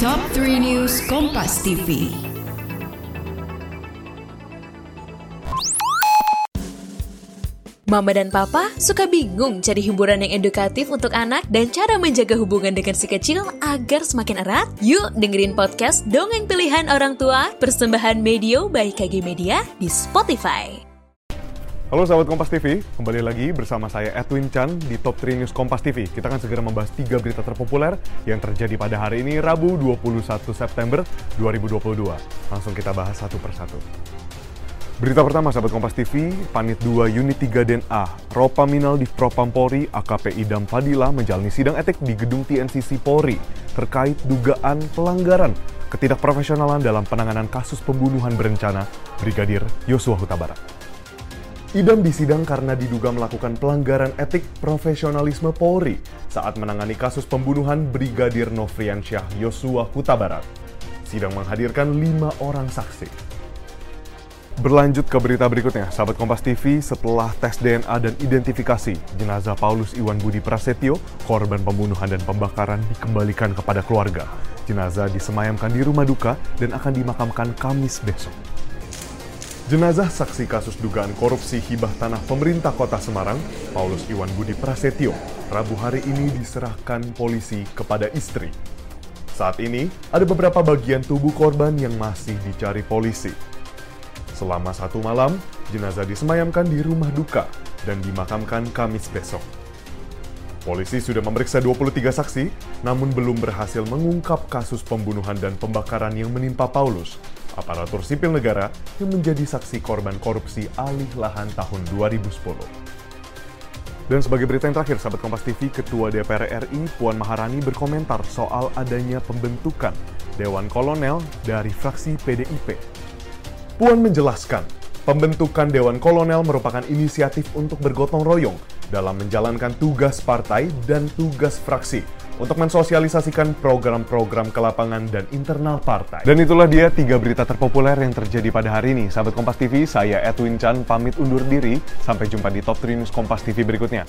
Top 3 News Kompas TV. Mama dan Papa suka bingung cari hiburan yang edukatif untuk anak dan cara menjaga hubungan dengan si kecil agar semakin erat? Yuk dengerin podcast Dongeng Pilihan Orang Tua persembahan Medio by KG Media di Spotify. Halo sahabat Kompas TV, kembali lagi bersama saya Edwin Chan di Top 3 News Kompas TV. Kita akan segera membahas tiga berita terpopuler yang terjadi pada hari ini Rabu 21 September 2022. Langsung kita bahas satu persatu. Berita pertama sahabat Kompas TV, Panit 2 Unit 3 Den A, Ropa Minal di Propampori AKP Idam Fadila menjalani sidang etik di gedung TNCC Polri terkait dugaan pelanggaran ketidakprofesionalan dalam penanganan kasus pembunuhan berencana Brigadir Yosua Huta Barat. Idam disidang karena diduga melakukan pelanggaran etik profesionalisme Polri saat menangani kasus pembunuhan Brigadir Nofriansyah Yosua Huta Barat. Sidang menghadirkan lima orang saksi. Berlanjut ke berita berikutnya, sahabat Kompas TV, setelah tes DNA dan identifikasi, jenazah Paulus Iwan Budi Prasetyo, korban pembunuhan dan pembakaran dikembalikan kepada keluarga. Jenazah disemayamkan di rumah duka dan akan dimakamkan Kamis besok. Jenazah saksi kasus dugaan korupsi hibah tanah pemerintah kota Semarang, Paulus Iwan Budi Prasetyo, Rabu hari ini diserahkan polisi kepada istri. Saat ini, ada beberapa bagian tubuh korban yang masih dicari polisi. Selama satu malam, jenazah disemayamkan di rumah duka dan dimakamkan Kamis besok. Polisi sudah memeriksa 23 saksi, namun belum berhasil mengungkap kasus pembunuhan dan pembakaran yang menimpa Paulus aparatur sipil negara yang menjadi saksi korban korupsi alih lahan tahun 2010. Dan sebagai berita yang terakhir, sahabat Kompas TV, Ketua DPR RI Puan Maharani berkomentar soal adanya pembentukan Dewan Kolonel dari fraksi PDIP. Puan menjelaskan, pembentukan Dewan Kolonel merupakan inisiatif untuk bergotong royong dalam menjalankan tugas partai dan tugas fraksi untuk mensosialisasikan program-program ke lapangan dan internal partai. Dan itulah dia tiga berita terpopuler yang terjadi pada hari ini. Sahabat Kompas TV, saya Edwin Chan pamit undur diri. Sampai jumpa di Top 3 News Kompas TV berikutnya.